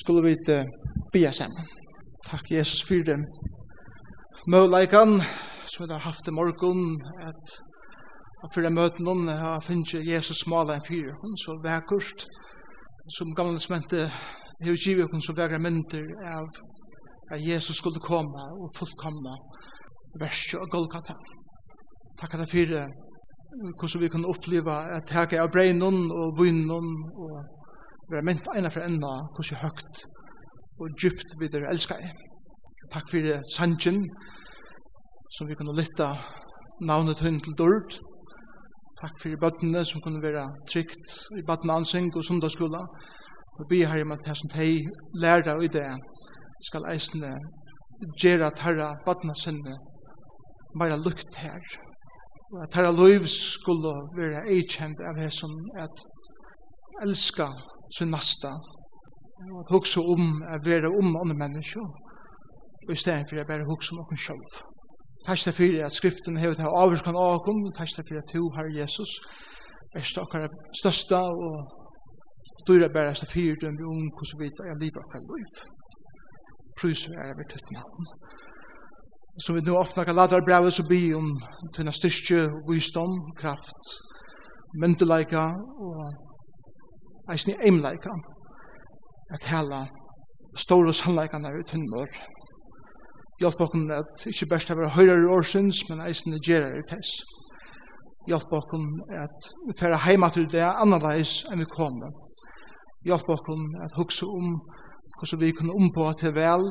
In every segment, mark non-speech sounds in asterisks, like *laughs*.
skulle vi uh, bia sammen. Takk Jesus for det. Møleikan, vi har haft i morgen, at for jeg møten noen, jeg finner Jesus maler en fyr, hun så vekkert, som gamle smente, jeg vil givet hun så vekkert mynter av at Jesus skulle komme og fullkomna verset og Golgata. Takk at jeg for hvordan vi kan oppleve at jeg er av brennen og vinnen og være ment eina for enda hvordan høgt og djupt vi der elskar. Takk fyrir sanjen som vi kunne lytta navnet hun til dørd. Takk fyrir bøttene som kunne være trygt i bøttene ansing og sundagsskola. Og vi har med det som de lærer i det skal eisne gjera tarra bøttene sinne bare lukt her. Og at tarra liv skulle være eikjent av det som at elska sin nasta, og at hugsa om at vera om andre mennesker, og i stedet for at bare hugsa om okkur sjálf Takk til fyrir at skriften hevet til avvurskan av kom, takk til fyrir at du, Herre Jesus, er stakkar størsta og dyra bærast av fyrir dømbi om hvordan vi er livet av liv. Prøys vi er over tøtt navn. Så vi nu ofte kan lade brevet så bi om tøyna styrke, visdom, kraft, myndelaika og eisen i eimleika, at hela store sannleikene er utenfor. Hjelp okken at ikkje best av høyre i årsins, men eisen i gjerer i tess. Hjelp okken at vi heima til det annerleis enn vi kom Hjelp okken at hukse om hvordan vi kunne ompå til vel,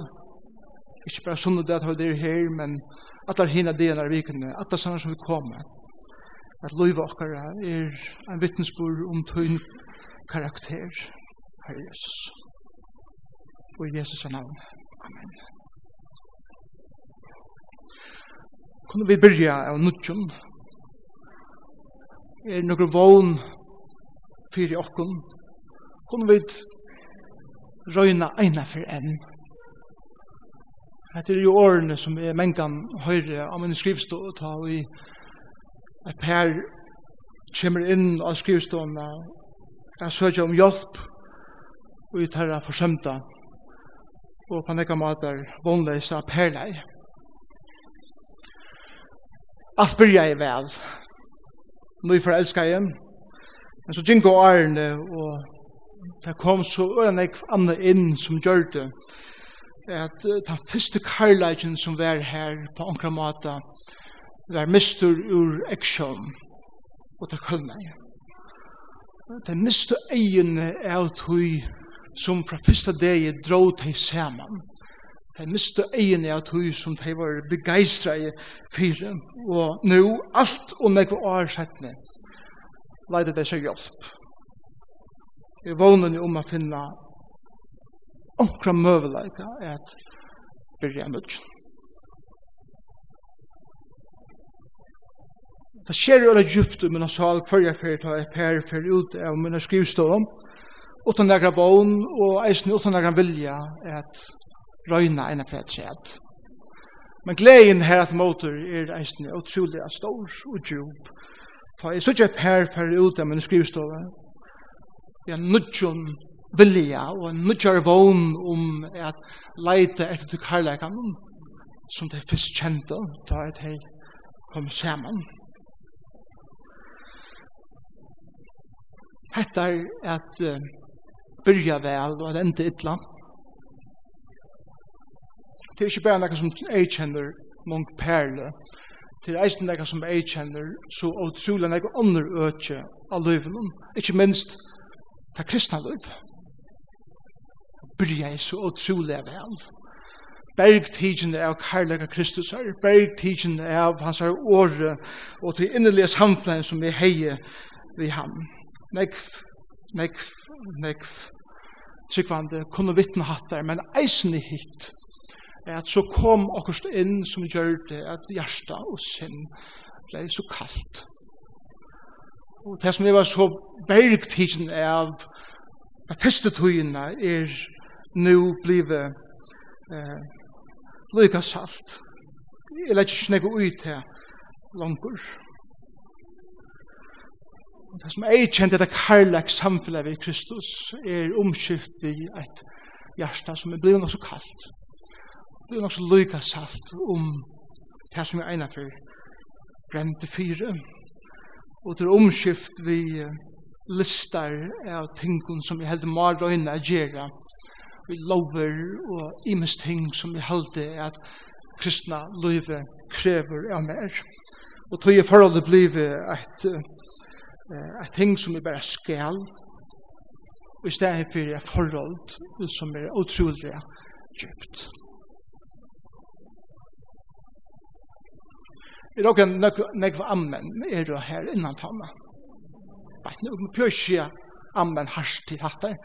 ikkje bare sunn og det at vi er her, men at det er hina det er vi kunne, at det er sånn som vi kom At loiva okkara er en vittnesbord om tøyn karakter, Herre Jesus. Og i Jesus navn. Amen. Kunne vi byrja av nutjon? Er det nokre vogn fyrir okkun? Kunne vi røyna eina for enn? Hette er jo årene som er mengan høyre av min skrivstå og ta og i et per kommer inn av skrivstående Jeg søker om hjelp og i tar forsømta og på nekka matar av perlei. Alt byrja jeg vel. Nå for elska jeg. Men så gikk og ærende og det kom så øren jeg andre inn som gjør det at den første karlægen som var her på ankra mata var mistur ur eksjon og det kølna jeg de miste egene av tog som fra første dag dro til sammen. De miste egene av tog som de var begeistret for. Og nå, alt og meg var årsettende, leide de seg hjelp. Jeg vågner jo om å finne omkring møveleika at byrja nødgjent. Det skjer jo alle djupt i minna sal, hver jeg fyrir ta et per fyrir ut av minna skrivstål, utan negra vogn og eisen utan negra vilja at røyna enn for et sett. Men gleden her at motor er eisen utrolig stor og djup. Ta jeg sutt et per fyrir ut av minna skrivstål, ja, nudjon vilja og nudjar vogn om at leite etter til karlækan som de fyrst kjente da at de kom saman. hettar at uh, byrja vel og at enda ytla. Det er ikke bare noe som jeg kjenner mong perle, det er eisen noe som jeg kjenner så utrolig noe ånder øke av løyven, ikke minst det kristna løyv. Byrja jeg så utrolig vel. Bergtigen av karlaga Kristus her, bergtigen av hans her åre og til innerlige samfunn som vi heier vi ham nekv, nekv, nekv, tryggvande, kunne vittne hattar, men eisen i hitt, at så kom akkurst inn som gjør det, at hjärsta og sinn ble så kallt. Og det som jeg var så bergt hittin av, det første tøyina er nu blivet eh, lykka salt. Jeg leit ikke snakka ut her, langur. Og det som jeg kjente det karlag samfunnet ved Kristus er omskift i et hjärsta som er blevet nok så kaldt. Blevet nok så lyka salt om det som er egnet for brente fire. Og det er omskift vi listar av tingene som jeg heldig mar røyne å gjerra Vi lover og imens ting som jeg heldig at kristna løyve krever av mer. Og tog i forholdet blive et uh, at ting som er bare skal, i stedet for et forhold som er utrolig djupt. Det er også nekva ammen er jo her innan tanna. Bæt, nu pjør ikke ammen hars til hattar.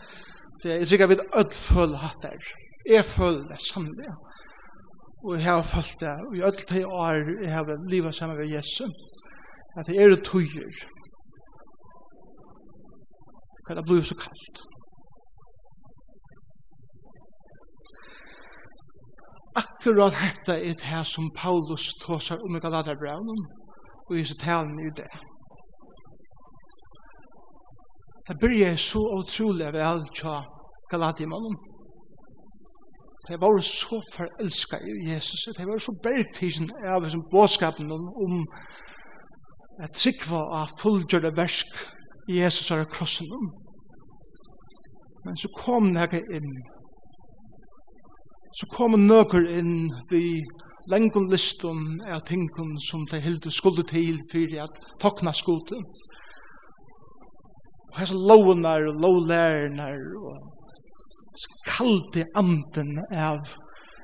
Så jeg er sikker vi ødl føl hattar. Jeg føl det sannlig. Og jeg har følt det. Og i ødl til år jeg har livet sammen med Jesus. At det er tøyer hva det blir så kallt. Akkurat dette er det her som Paulus tåsar om i Galaterbraunen og i sitt talen i det. Det byrje så utrolig vel tja Galatimannen. Det var så forelska i Jesus, det var så bergtisen av som bådskapen om at sikva av fullgjørde versk Jesus er krossen om. Men så kom nekka inn. Så kom nøkker inn vi lengon listum av tingun som de hilde skulde til fyrir at tokna skulde. Og hessa lovnar, og lovlærenar og kalde anden av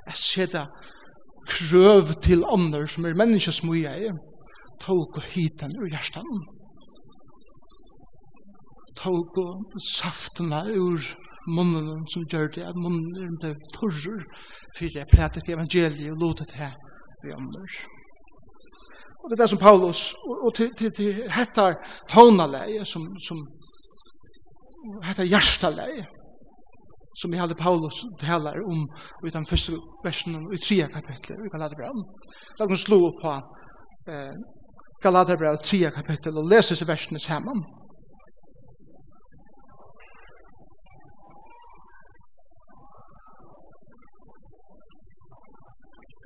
at seta krøv til andre som er menneskesmuja i, tog og hitan ur hjertan tog og saftene ur munnen som gjør det at munnen ble torrer for jeg prater til evangeliet og lotet her vi andre. Og det er det som Paulus og, til, til, til hettar tonaleie som, som hettar hjertaleie som vi hadde Paulus talar om i den første versen i tredje kapitlet i Galaterbraun. Da kan vi slå opp på eh, Galaterbraun tredje kapitlet og lese seg versene sammen.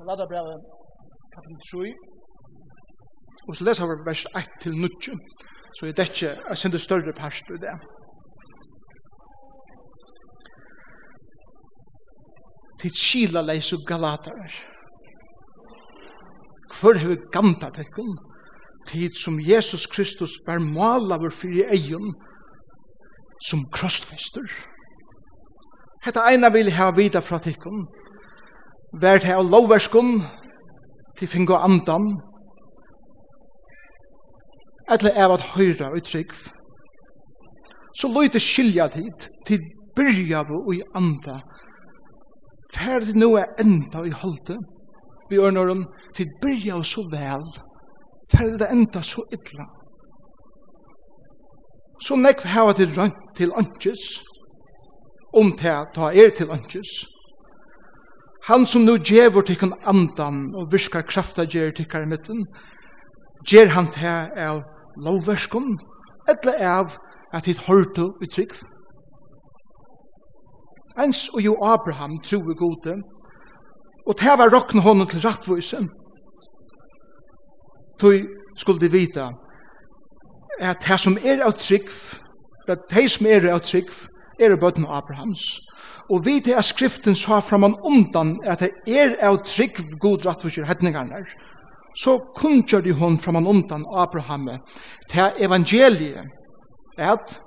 Galaterbrevet kapitel 3. Og så leser vi vers 1 til 9, så er det ikke en sinde større parst i det. Til kila leis og galater. Hvor har vi gamta tekken? Tid som Jesus Kristus var malaver fyrir egen som krossfester. Hetta eina vil ha vita fra tekken vær det av lovverskun til fingo andan, eller av at høyra og trygg, så løyte skilja tid, til byrja og i anda, ferdig nå er enda i holde, vi ørner om til byrja og så vel, ferdig det enda så illa. Så nekv hava til rønt til ønskes, om til ta er til ønskes, Han som nu djevor tikkun andan og virkar krafta djer til i mitten, djer han te av lovverskun, etle av at hit hortu i trygg. Ens og jo Abraham true gode, og te var rokken honom til rattvise, tog skulle de vita at her som er av trygg, at de som er av trygg, er bøtten Abrahams, og vi til at skriften sa framan undan at det er av trygg god rett for kjørhetningarne, så kunnkjør de hun framan undan Abraham til evangeliet at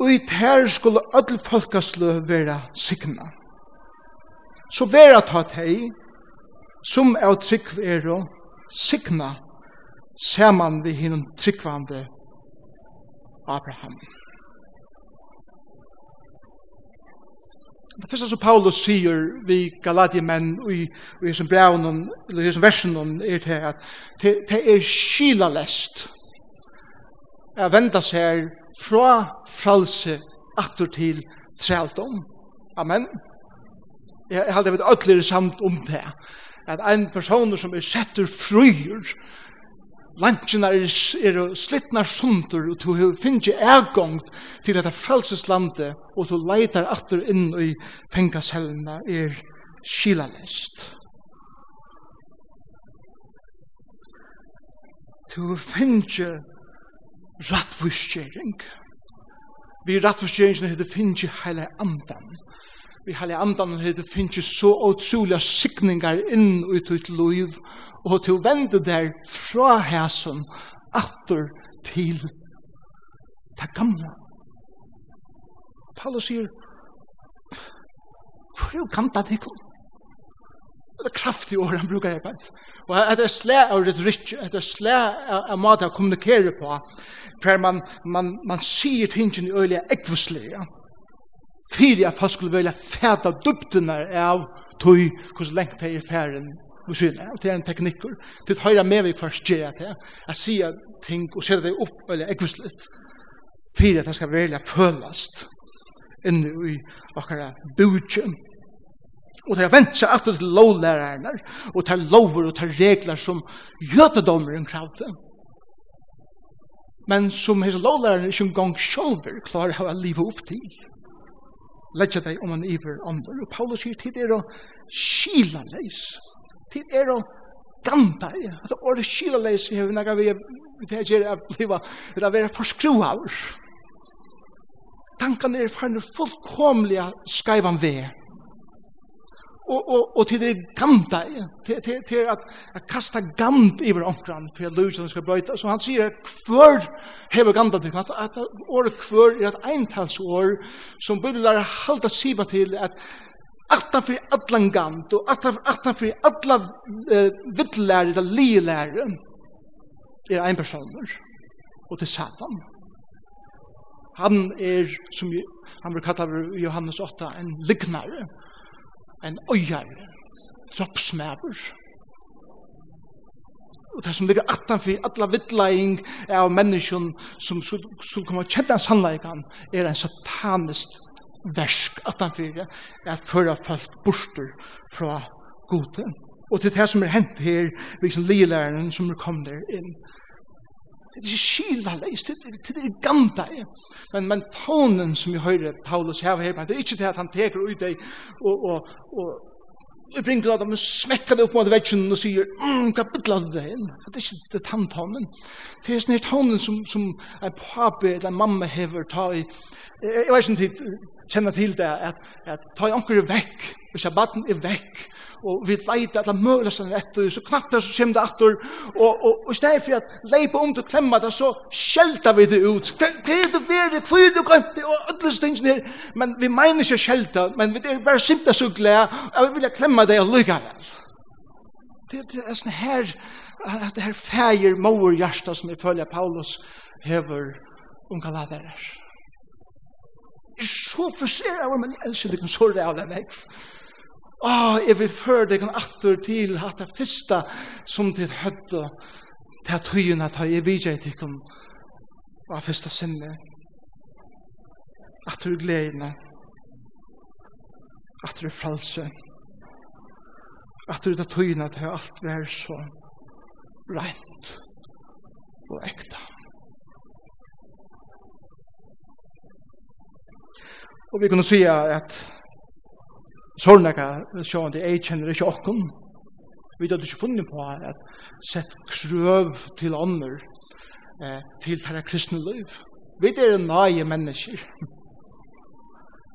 og i ter skulle ödel folkaslu vera sikna. Så vera ta tei, som av trygg er å sikna, saman vi hinnom tryggvande Abraham. Abraham. Det første som Paulus sier vi Galadiemenn i, i hessum braunen, eller hessum versen er til at det er skilalest å venda seg fra fralse atur til trældom. Amen. Jeg, jeg halde jeg vet ødler samt om det. At ein person som er setter frøyer, lantjene er, er slittnar sundur, og du finner ikke ergångt til dette frelseslandet, og du leitar atter inn i fengasellene er skilalest. Du finner ikke rattvuskjering. Vi rattvuskjeringene heter finner ikke hele andan vi halle andan og det finnes så utrolig sikningar inn ut ut liv, og til å vende der fra hæsen, atter til det gamle. Paulus sier, hvor er kanta det kom? Det er kraftig år han brukar jeg bæs. Og det er slæ av retorikk, det er slæ av måte å kommunikere på, for man, man, man sier tingene i øyelig ekvuslige, ja fyrir at folk skulle velja fæta dubtunar av tøy hos lengt det er færen og syne, og det er en teknikkur. Til at høyra med vi hver gjer at det at ting og sætta det opp eller ekvislet fyrir at det skal velja følast inni i okkara bujum og det er vent seg alltid til lovlærerne og til lover og til regler som jødedommeren kravte men som hese lovlærerne ikke en gang sjolver klarer å livet opp til letja deg om en iver andre. Og Paulus sier tid er å skila leis. Tid er å ganta i. At det skila leis er vi vi det er å bliva, det er å av. forskruaver. Tankene er farne fullkomlige skaivan ved og, og, og til det gamta, til, til, til at, at kasta gamt över omkran at illusion skal bryta så han säger kvar hever gamla at at att år kvar är ett entalsår som biblar halda siva til at atta för allan gamt och atta atta för alla vittlär eller lilär er ein person og til satan. Han er, som han brukar kalla Johannes 8 en lignare en øyar, droppsmæver. Og det som ligger atan for alla vittlæring av menneskjon som, som kommer kjenne sannleikan er en satanist versk atan for det, er føra folk borster fra gode. Og til det som er hent her, liksom lilæreren som er kommet inn, det er ikke skilvallegis, det er ganta. Men, men tonen som vi høyre Paulus her, her, det er ikke det at han teker ut deg og, og, og Jeg bringer at han smekker det opp mot vetsjen og sier mm, hva bytler du det inn?» Det er ikke det tanntonen. Det er sånn her tonen som, som en papi eller en mamma hever ta i. Jeg vet ikke om de kjenner til det, at, at ta i anker vekk, hvis jeg baden er vekk, og vi vet at det er mulig som etter, så knappt det så kommer det etter, og, og, og i stedet for at leipa om til klemma det, så skjelta vi det ut. Hva er det verre, hva er det glemt det, og alle stingene her, men vi mener ikke skjelta, men vi er bare simpelt så glede, og vi vil klemma det og lykka vel. Det, det er sånn her, at det her feir mor hjärsta som ifølge Paulus hever om galaderer. Jeg er så frustreret men jeg elsker det kan såre det vekk. Åh, jeg vil føre deg en atter til at det første som ditt høtte til at høyene tar jeg vidje til deg var første sinne. at du gledene. Atter fralse. Atter det høyen at til alt var så rent og ekta. Og vi kunne si at sånn jeg sånn at jeg kjenner ikke åkken. Vi hadde ikke funnet på at sett krøv til ånder eh, til færre kristne liv. Vi er nøye mennesker.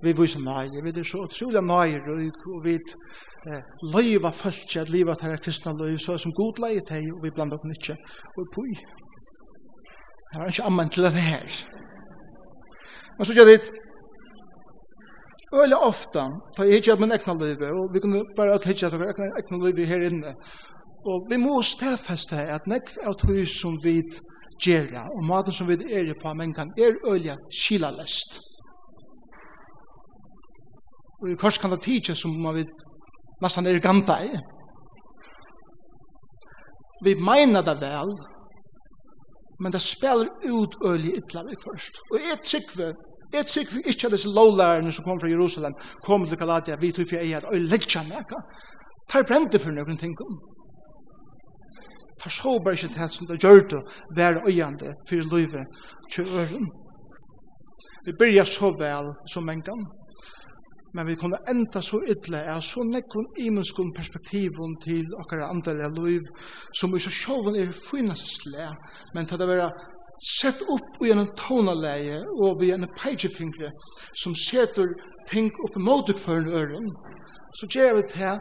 Vi er så nøye, vi er så utrolig nøye, og vi eh, løyva følt at livet færre kristne liv, så som god leie til, og vi blander opp ikke, og på. Det var ikke ammen til det her. Men så gjør det Øyla ofta, ta jeg hittir at min ekna livet, og vi kunne bare at hittir at min ekna livet her inne. Og vi må stedfeste at nekv er tog som vi gjerra, og maten som vi er på mengan, er øyla skilalest. Og i kors kan det tidsi som man vet massan er ganta i. Vi meina det vel, men det spelar ut øyla ytla vi først. Og jeg tykker Jeg tykker vi ikke at disse lovlærerne som kom fra Jerusalem kom til Galatia, vi tog for jeg er og ledja nekka. er brente for noen ting om. Tar så bare ikke det som det gjør det være øyende for livet til øren. Vi byrja så vel som en gang, men vi kommer enda så ytterlig av så nekkun imenskun perspektivun til okkara andalega liv som vi så sjåvan er finast slæ, men til det være sett upp i en tonaleie og vi en peikefingre som setter ting upp i motik for en øren, så gjør vi det her,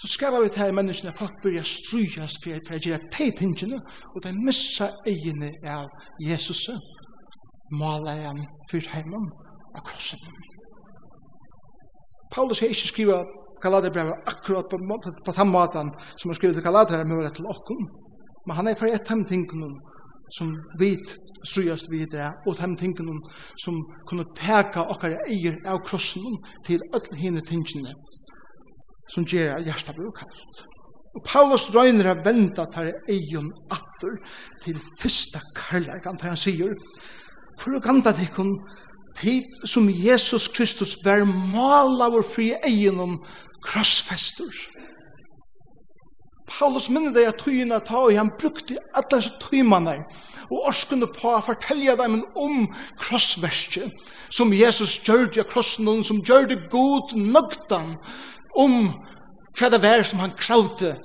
så skapar vi det her i menneskene, folk byrja stryjas for for å gjøre de tingene, og de missa egene av Jesus, malægen for heimen av krossen. Paulus har ikke skrivet Galaterbrevet akkurat på, på, på samme måten som han skriver til Galaterbrevet til åkken, men han er for et av tingene som vit strujast vi det og de tingene som kunne teka okkar eier av krossen til öll hine tingene som gjør at hjertet blir kallt. Og Paulus røyner er venda tar eion atter til fyrsta kærleikan til han sier Hvor er ganda tikkun tid som Jesus Kristus var malavur fri eion om krossfester? Paulus minner deg at tøyene ta, og han brukte alle disse tøymene, og orskene på å fortelle dem om krossverset, som Jesus gjør det av krossen, som gjør det god nøgtan, om hva det var som han kravte,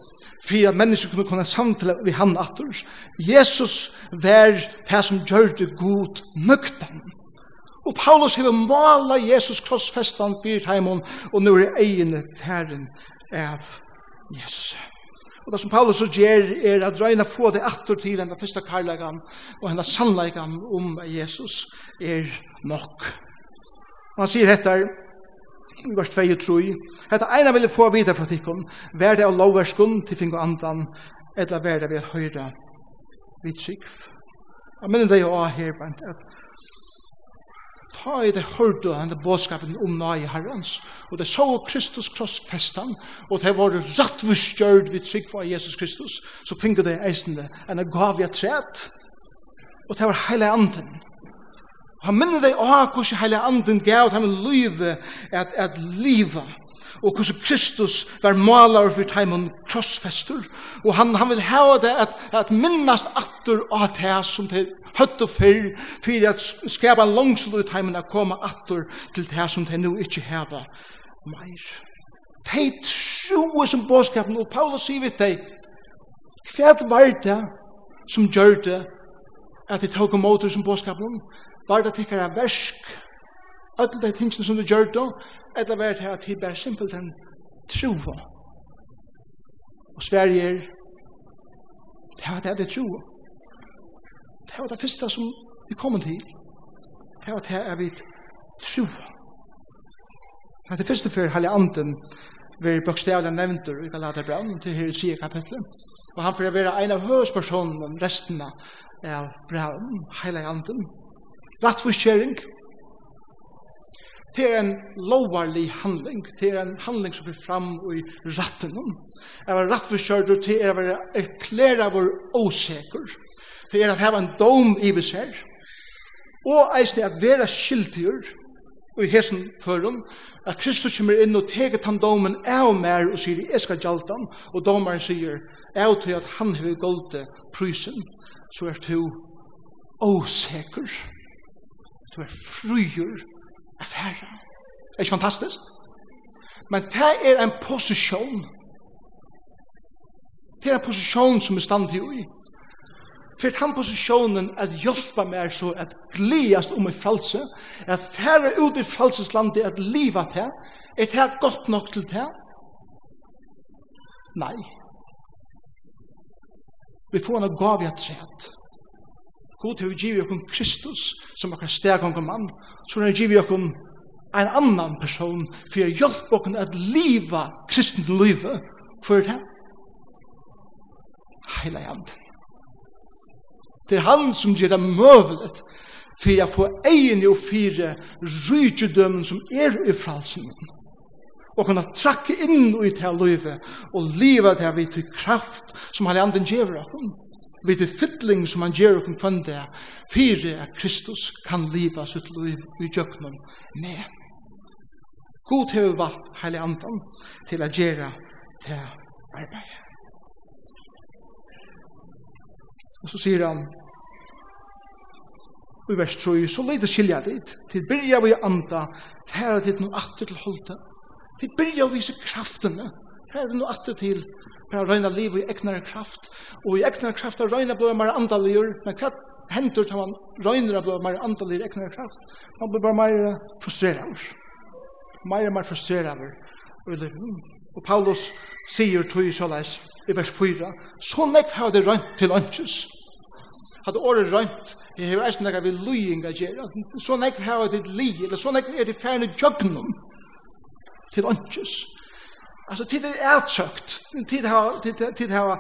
for at mennesker kunne kunne samtale vi han atter. Jesus var det som gjør det god nøgtan. Og Paulus har malet Jesus krossfestan, byrt heimon, og nå er egene færen av Jesus. Og det som Paulus så gjør er at røyna få det atter til den første karlagan og henne sannlegan om Jesus er nok. Han sier dette i vers 2 og 3. «Hetta eina vil få vite fra tikkun, vær det av lovverskun til fing og andan, eller vær det ved høyra vidt sikv. Jeg minner det jo av her, at ta i det hørte han det bådskapen om i herrens, og det så Kristus krossfestan, og det var rattvistgjørt vi trygg for Jesus Kristus, så finner det eisende enn det gav jeg træt, og det var hele anden. Og han minner deg av hvordan hele anden gav dem livet at, at livet, og hvordan Kristus var maler for teimen krossfester, og han, han vil hava det at, at minnast atter av det som det høtt og fyr, for at skapa langslut ut teimen at komme atter til det som det nu ikke hava meir. De troer som bådskapen, og Paulus sier vidt deg, hva var det som gjør det at de tog om åter som bådskapen? Var det tikkere versk? Alle de tingene som du gjør det, eller var det at vi bare simpelt en tro på. Og Sverige er det var det jeg tro på. Det var det første som vi kom til. Det var det jeg vil tro på. Det var det første før Halle Anden var bokstavlig nevnt i Galaterbraun til her i 10 kapitlet. Og han får være en av hørespersonene om resten av braun, Halle Anden. Rattforskjering. Rattforskjering Det er en lovarlig handling, det er en handling som er fram i ratten. Jeg var rett for kjørt, det er å være erklæra vår åseker. Det er å hava en dom i vi ser. Og eisne at vera og i hesen førum, at Kristus kommer inn og teger tan domen av mer og sier, jeg skal gjalta han, og domaren sier, jeg til at han har golde prysen, så er du åseker, du er fryer, er færre. Er ikke fantastisk? Men det er en posisjon. Det er en posisjon som er stand i. For den posisjonen at hjelpa meg så at gledast om i frelse, at færre ut i frelseslandet at liva til, er det godt nok til det? Nei. Vi får en gav i et tret. God har givet okkur Kristus som okkar stegang og mann, så har givet okkur en annan person for å hjelpe okkur at liva kristent livet for det. Heila janden. Det er han som gjør det møvelet for å få egen og fire rydgjødømen som er i fralsen og kunne trakke inn i det livet og livet det vi til kraft som Heilianden gjever oss vid det fytling som han gjør okken kvann det, fire at Kristus kan liva sitt liv i djøknum med. God hever valgt heilig andan til å gjøre det arbeidet. Og så sier han, i vers 3, så leide skilja dit, til byrja vi anda, færa dit noen atter til holde, til byrja vi kraftene, færa dit noen atter til holde, bara røyna liv i egnar kraft, og i egnar kraft er røyna blod mer andaligur, men hva hendur til man røyna blod mer andaligur i egnar kraft? Man blir bare mer frustreraver. Mer og mer frustreraver. Og Paulus sier tog i såleis i vers 4, så nekk har det røynt til ønskjøs. Hadde året røynt, jeg har eisen nekka vi lyinga gjerra, så nekk har det li, eller så nekk er det færne jøgnum til ønskjøs. Alltså tid är ertsökt. Tid har tid tid har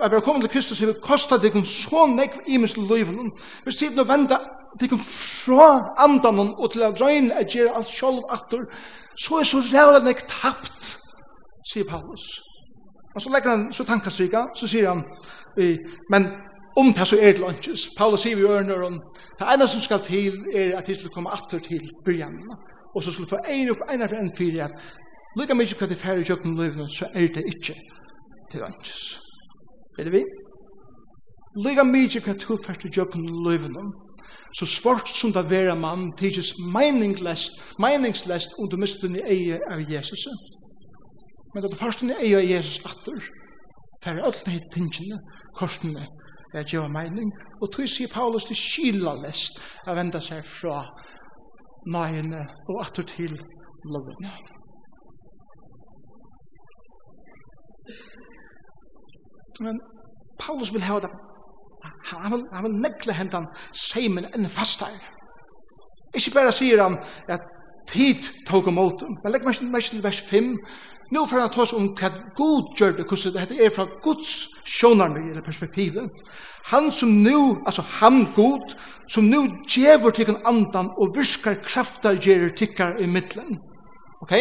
att vara kommande Kristus har kostat dig så mycket i mitt liv. Men tid nu vända dig fra andan och till att rein att ge allt själv åter. Så är så jävla mycket tappt. Säger Paulus. Och så lägger han så tankar sig så säger han men om det så är det lunches. Paulus säger ju örnar om det enda som ska till är att det ska komma åter till början. Och så skulle få en upp en för en fyra Lika mykje hva det færre kjøkken løyvene, så er det ikke til ønskes. Er det vi? Lika mykje hva det færre kjøkken løyvene, så svart som det vera mann, tidsis meningslest, meningslest, og du mister den i eie av Jesus. Men det er først den i eie av Jesus atter, færre alt det tingene, korsene, er gjør mening, og tog sier Paulus til skila lest, er venda seg fra nøyene og atter til lovene. Men Paulus vil hava det. Han vil, han vil nekle hentan seimen enn fastar. Ikke bare sier han at tid tog om åten, men legg meg til vers 5. Nå får han ta oss om hva god gjør det, hvordan det er fra Guds sjånarmi eller perspektivet. Han som nu, altså han god, som nu djever tikkun andan og virkar kraftar gjerer tikkar i middelen. Ok?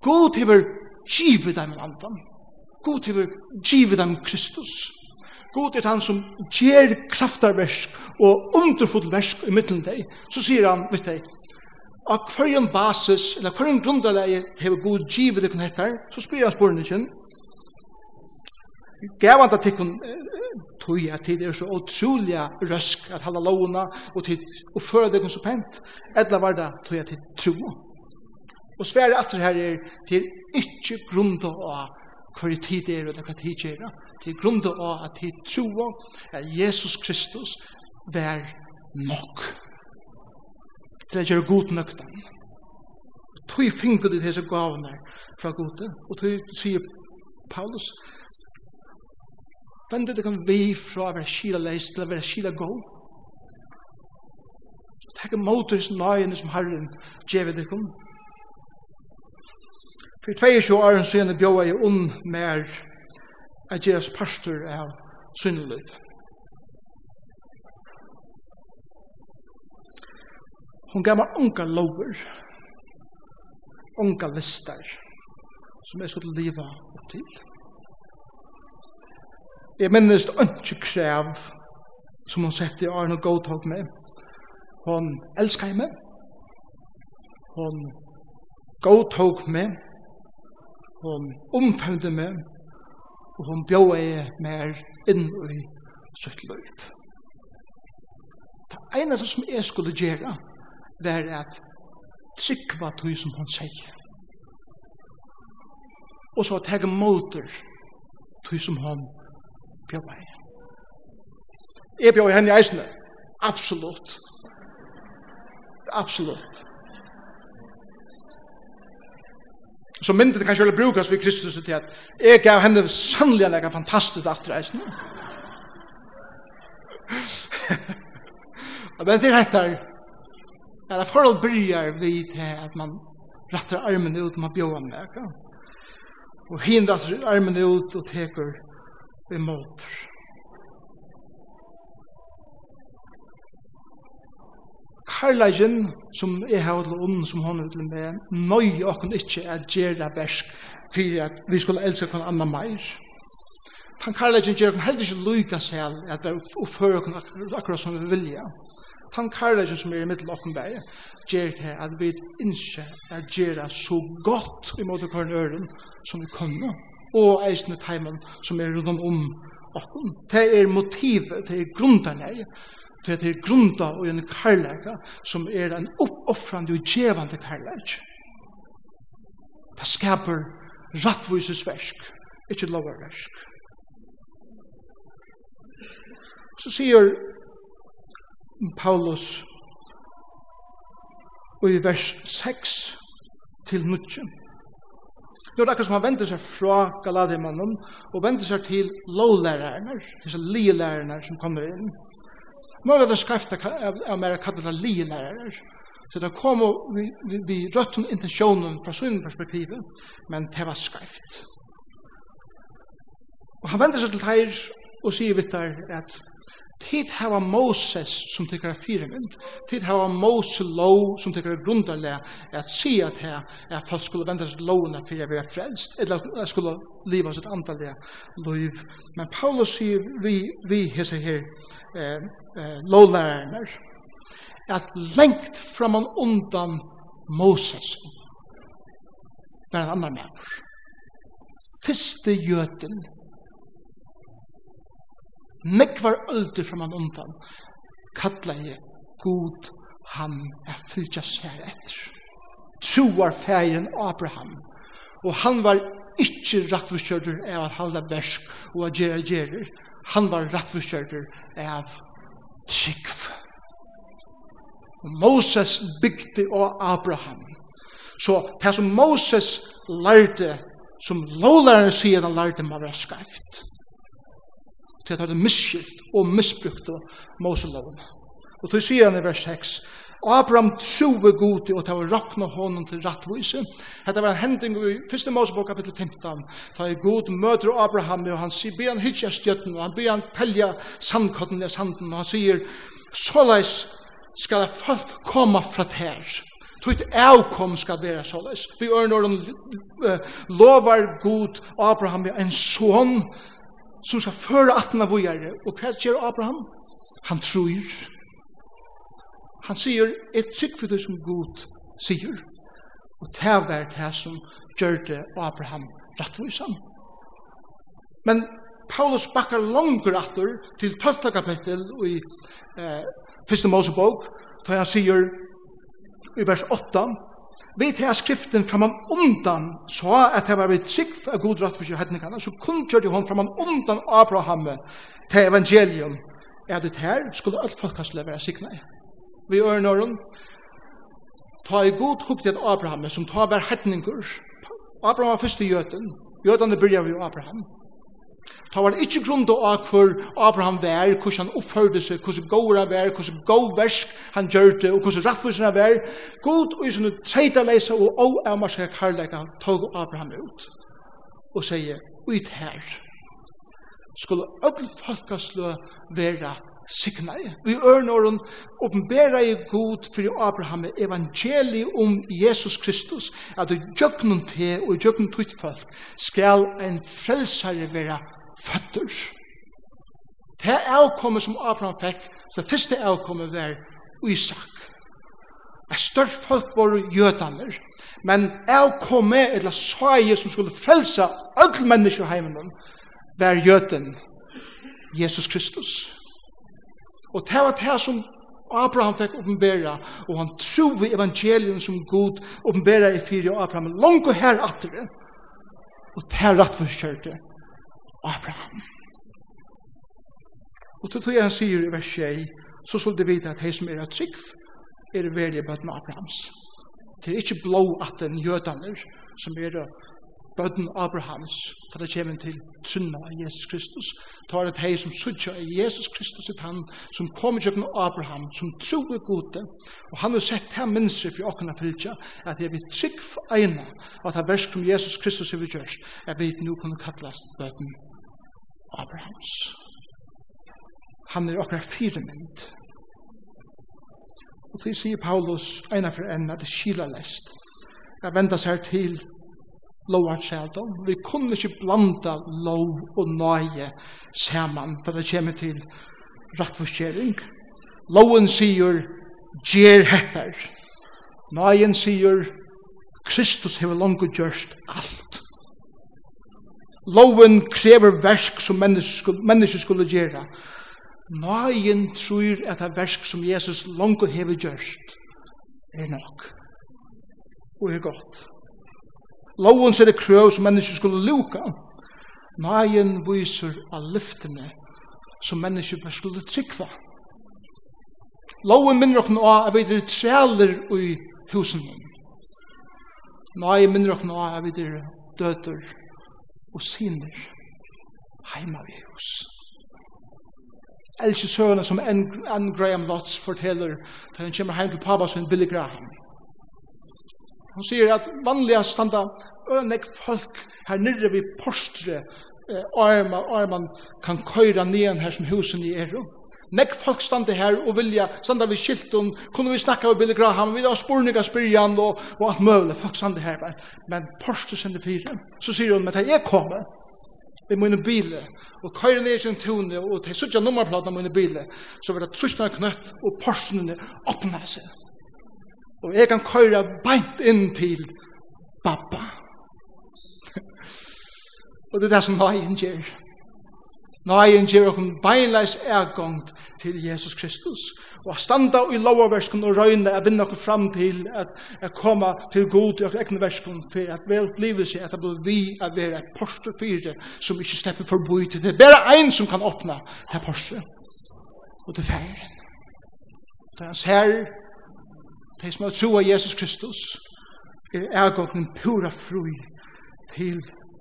God hever givet dem andan. God hever givet dem Kristus. God er han som gjer kraftarversk og underfull versk i middelen deg. Så sier han, vet deg, av hverjen basis, eller hverjen grunderleie hever god givet deg hettar, så spyr jeg spørren ikke. Gav han det til kun tog at tid er så utrolig røsk at halda lovna og tid og føre deg så pent. Edla var det tog at tid tro. Og svære atter her er til ikke grunda av hver tid er og hva tid er til grunn av at tid tro at Jesus Kristus vær nok til å gjøre god nøkten tog finner du disse gavene fra gode og tog sier Paulus Vend det kan vi fra å være skila leis til å være skila gå. Takk er motors nøyene som Herren gjevet det om. For 22 år siden bjóa jeg om mer at gjeres pastor av synneløyd. Hun gav meg unga lover, unga lister, som jeg skulle leva opp til. Jeg minnes ønske krev som hun sette i årene og godtog med. Hun elskar meg. Hun godtog meg hon omfemde meg, og hun bjød meg inn i sitt løyv. Det eneste som jeg skulle gjøre, var at trykva tog som hon sier. Og så teg motor tog som hon bjød meg. Jeg bjød henne i eisne, Absolutt. Absolutt. Så myndet kan sjølv brukas vi Kristus til at jeg gav henne sannlig lega fantastisk atreisning. *laughs* Men det er rettar Ja, det forhold bryr vi til at man rattar armen ut og man bjóa med Og hindrar armen ut og teker vi måter. Karlagen som er her til ånden som hun er til med, nøy okken ikke er gjerra versk for at vi skulle elske okken anna meir. Tan karlagen gjør okken heller ikke lyga seg at det oppfører okken akkurat som vi vilja. Tan karlagen som er i middel okken bæg gjør til at vi innskje er gjerra så godt i måte kvarn øren som vi kunne og eisne teimen som er rundt om okken. Det er motivet, det er grunden her Det er grunda og en karlæka som er en oppoffrande og djevande karlæk. Det skaper rattvises versk, ikke lovar versk. Så sier Paulus i vers 6 til 9. Nå er det akkurat som han vender seg fra Galadrimannen og vender seg til lovlærerne, disse lielærerne som kommer inn. Några det skrifta av mer kallet av linärer. Så det kom vi, vi, vi røtte om intensjonen fra sin perspektiv, men det var skrift. Og han vender seg til teir og sier vitt der at Tid hava Moses som tykker er firemynd. Tid hava Moses lov som tykker er grunderlig at si at her at folk skulle venda seg lovene for å være frelst eller at skulle liva sitt andalega liv. Men Paulus sier vi, vi hese her eh, eh, lovlærerne at lengt framan undan Moses var en annan mæver. Fyrste jøten nekvar öldur framan undan, kalla jeg god han er fylgja sær etter. Troar færen Abraham, og han var ikkje rattforskjørter av at halda versk og at gjerra gjerrer. Han var rattforskjørter av trygg. Og Moses bygde av Abraham. Så det som Moses lærte, som lovlæreren sier han lærte, må være skreft til at det er misskilt og misbrukt av Moseloven. Og til siden i vers 6, Abraham troe gode og til å rakna honom til rattvise. Hetta var en hending i 1. Mosebok kapitel 15. Ta i god møter Abraham og han sier, be han hitja stjøtten, og han be han pelja sandkotten i sanden, og han sier, såleis skal folk koma fra tær. Tutt avkom skal være såleis. Vi ørner om lovar god Abraham en son, som skal føre atten av vågjere. Og hva gjør Abraham? Han tror. Han sier, et trygg for det som god sier. Og det er vært det som gjør det Abraham rettvisan. Men Paulus bakkar langer atter til 12. kapittel i eh, 1. Mosebok, da han sier i vers 8, Vi tar skriften framan undan så at det var vi trygg av god rett for hedningene, så kun kjørte hun framan undan Abraham til evangelium, er det her skulle alt folk være sikna i. Vi ørner åren, ta i god hukt at Abraham, som tar var hedninger. Abraham var først i Jøten, Jøtene byrja vi Abraham, Ta var ikkje grunn til av hvor Abraham vær, hvordan han oppførde seg, hvordan gåra vær, hvordan god versk han gjør det, og hvordan rattvisene vær. God og i sånne treitaleisa og oavmarska karlæka tog Abraham ut og sier, ut her skulle öll folkaslø vera signare. Vi örnåren åpenbæra i god fyrir Abraham evangeli om Jesus Kristus, at du djøknum te og djøknum tutt folk skal en frelsare vera føtter. Det avkommet som Abraham fikk, så det første avkommet var Isak. Et større folk var jødaner, men avkommet, eller saie som skulle frelse alle mennesker heimen, var jøden, Jesus Kristus. Og det var det som Abraham fikk oppenbæra, og han tro i evangelien som god oppenbæra i fyrir Abraham, langt og her atre, og det er rett for kjørte, Abraham. Og til tog han sier i vers 6, så skulle du vite at hei som er av trygg, er velje bøtten Abrahams. Det er ikke blå at den jødaner som er bøtten Abrahams, da det kommer til trunna av Jesus Kristus, da er det hei som sutja i Jesus Kristus i han, som kommer til Abraham, som troer gode, og han har sett her minnsir for åkna fylgja, at jeg vil trygg for eina, at det versk som Jesus Kristus har gjørst, jeg vet nu kunne kallast bøtten Abrahams. Han er okkar firemynd. Og til sier Paulus eina for enn at det skila lest. Jeg venda seg til lovar sjaldom. Vi kunne ikke blanda lov og nøye saman da det kommer til rattforskjering. Loven sier gjer hettar. Nøyen sier Kristus hever langt gjørst alt. Loven krever versk som mennesker skulle gjøre. Nøyen tror at det versk som Jesus langt og hever gjørst er nok. Og er godt. Loven ser det krøv som mennesker skulle luka. Nøyen viser av lyftene som mennesker bare skulle trykva. Loven minner okken av at vi er trealer i husen. Nøyen minner okken av at vi er døter og sinner heima vi oss. Elskje søgene som Anne Graham Lotz forteller da hun kommer heim til pappa som Billy Graham. Hun sier at vanliga standa ønek folk her nirre vi postre eh, arma, arman kan køyra nian her som husen i er Nek folk stande her og vilja, standa vi skilt kunne vi snakka med Billy Graham, vi har spurninga spyrjan og, og alt møvle, folk stande her, men, men Porsche sender fire, så sier hun, men det er kommet, i mine bile, og køyre ned sin tune, og til suttja nummerplaten av mine bile, så vil det trusna knøtt, og Porschene åpna seg. Og jeg kan køyre beint inn til pappa. *laughs* og det er det som har gjør. Nøyen gjør okkur beinleis ergångt til Jesus Kristus. Og a standa i lovaverskun og røyne a vinna okkur fram til at, at koma til god i okkur egne verskun for at vel blivet seg at det blir vi a være et porstre fire som ikke slipper forboi til det. Det er bare ein som kan åpna det porstre. Og det færen. Det er hans herre, det som har tro av Jesus Kristus, er ergången pura fru til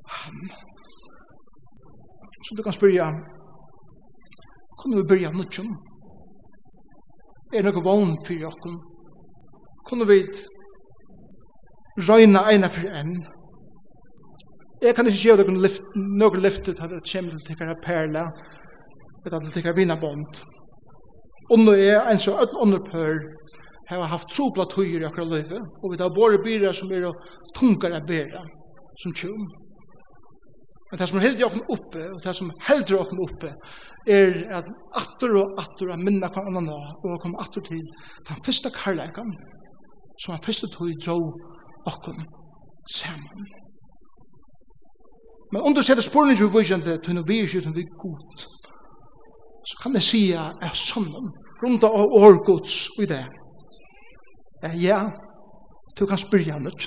ham. Så du kan spyrja, kunne vi byrja nutjon? Er noe vogn for okken? Kunne vi røyna eina for enn? Jeg kan ikke gjøre noen lift, noe lyft til det kommer til tikkara perla, eller til tikkara vinabond. Og nå er en så ødel underpør, har haft trobla tøyer i akkurat løyve, og vi tar bare byrer som er tungare bæra, som tjum. Men det som heldur okkur oppe, og det som heldur okkur oppe, er at atter og atter er minna kvar annan og kom atter til den første karlækan, som han første tog dro okken saman. Men om du ser det sporene som vi vysjende, til når vi er skjøtten vi god, så kan jeg sija er sånn, runda av årgods i det. Ja, du kan spyrja nødt.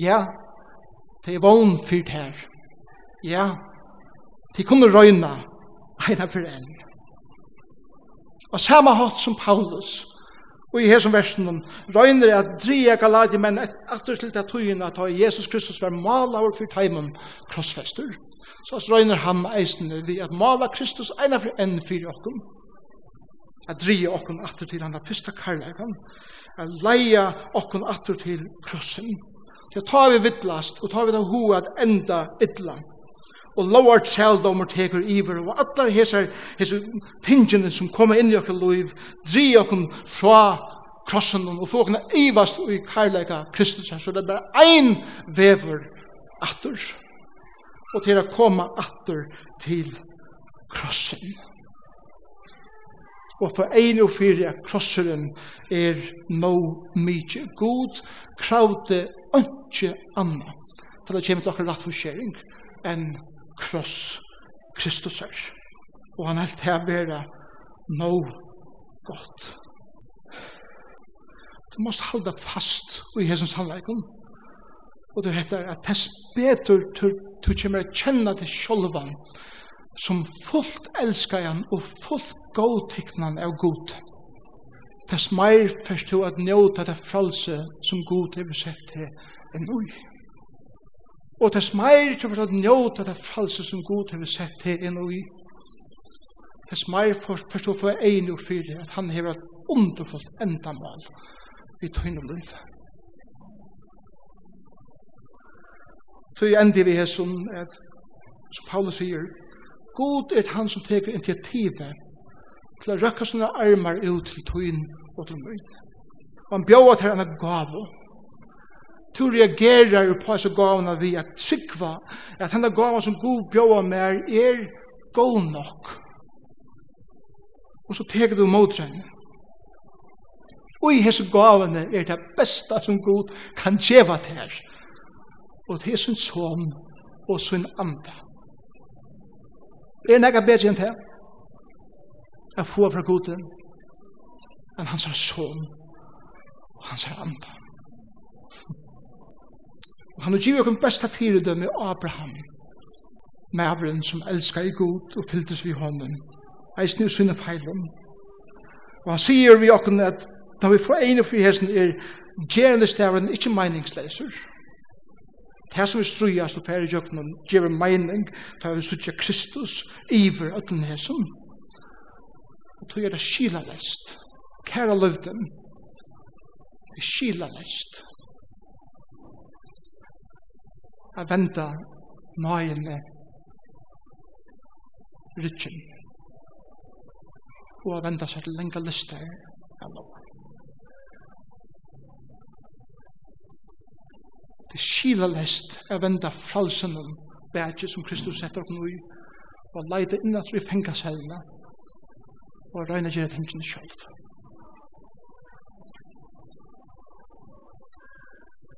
Ja, det er vogn fyrt her ja, de kunne røyna eina for enn. Og samme hatt som Paulus, og i hesum versen, røyner at dria galadi menn etter til det tøyina at Jesus Kristus var malavur for teimen krossfester. Så røyner han eisne vi at mala Kristus eina for enn fyrir okkum, at dria okkom atur til han fyrsta karlægan, at leia okkom atur til krossen. Det tar vi vittlast, og tar vi det hoa at enda ytla og lovar tjaldomur tekur iver, og allar hesar, hesar tingene som koma inn i okkur loiv, dri okkur fra krossen og få okkur ivast i karlaga Kristus, så det er bare ein vever atur, og til å koma atur til krossen. Og for ein og fyrir at krosseren er no mykje god, kravde ønske anna, til det kommer til okkur rett forskjering, enn kross Kristus er. Og han helt her være no godt. Du måst halda fast i hesens sannleikon. Og det heter at tess betur du kommer å kjenne til sjolvan som fullt elskar han og fullt godtiknan av god. Tess meir først du at njóta det fralse som god er besett til en ui. Og det smeir kommer til å njóta det fralse som Gud har sett til inn og i. Det er smeir for å få egn og fyre at han har et underfullt endamål i tøyne om livet. Så jeg ender vi her som, at, som Paulus sier, God er han som teker initiativet til å røkke sine armar ut til tøyne og til møyne. Og han bjóa til henne gav Du reagerar på så gavna vi at tryggva at henne gavna som god bjóa mer er god nok. Og så teker du mot seg. Og i hese gavna er det besta som god kan djeva til her. Og til sin son og sin anda. Er nega bedre enn det? Jeg får fra goden enn hans son og hans anda. Og han har givet oss besta fyredømme Abraham, maveren som elskar i god og fylltes vi hånden, eisen i sinne feilen. Og han sier vi oss at da vi får ene fri hesten er gjerende stavren ikkje meningsleser. Det som vi strujast og færre jøkken gjer mening da vi sutja Kristus iver ötlen hesen. Og tog er det skila lest. Kæra løvden. Det er skila lest at venda nøyene rytjen og at venda seg til lenge lister av lov. Det er skila lest skilalest at fralsen om bætje som Kristus setter opp nå i og leide innat i fengasellene og røyne gjerne tingene sjølv.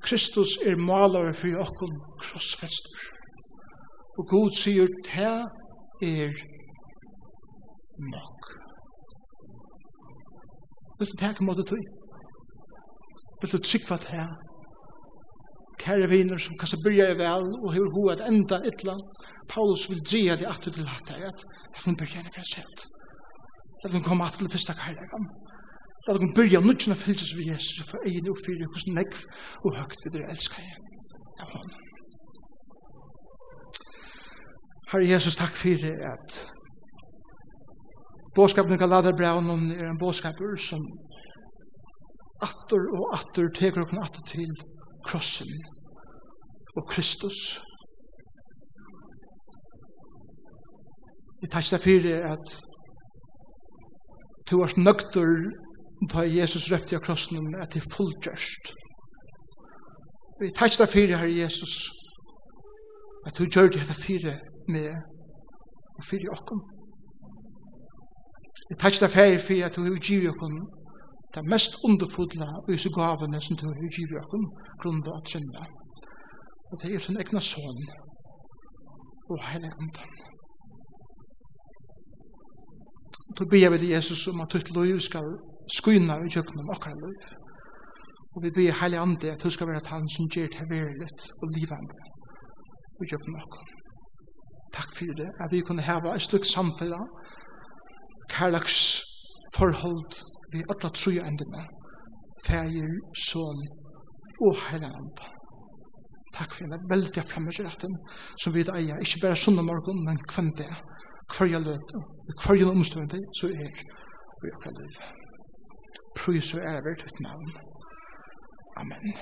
Kristus er maler for okkur krossfester. Og Gud sier, det er nok. Vil du takke måte tøy? Vil du trykva det her? Kære viner som kanskje byrja i vel og hever hoved at enda ytla, Paulus vil dria det atter til hatt her, at hun byrja i fra sett. At hun kom atter til fyrsta kærlegan. Da du kan byrja nudgen av fylgjes vi Jesus, for egin og fyrir hos negv og høgt vi dere elskar jeg. Herre Jesus, takk fyrir at båskapen i Galaterbraunen er en båskaper som atter og atter teker og atter til krossen og Kristus. Vi takk fyrir at du varst nøgtur da Jesus røpte av krossen at det er fullgjørst. Vi takk deg fyrir, Herre Jesus, at du gjør det fyrir med og fyrir okkom. Vi takk deg fyrir fyrir at du har givet okkom det mest underfodla og disse gavene som du har givet okkom grunda av trenda. Og det er sin egna son og heilig andan. Du ber vi Jesus om at ditt liv skal skynar i kjøkkenom okkar liv. Og vi ber heilig ande at hun skal være han som gjør det veriligt og livande i kjøkkenom okkar. Takk for det, at vi kunne heva et slik samfella, kærlaks forhold vi alle tru endene, feir, son og heilig ande. Takk for det veldig fremmedretten som vi eier, ikke bare sunn morgon, men kvendt det, hver jeg løte, hver jeg omstående, så er vi akkurat livet prøys og ære ditt navn. Amen.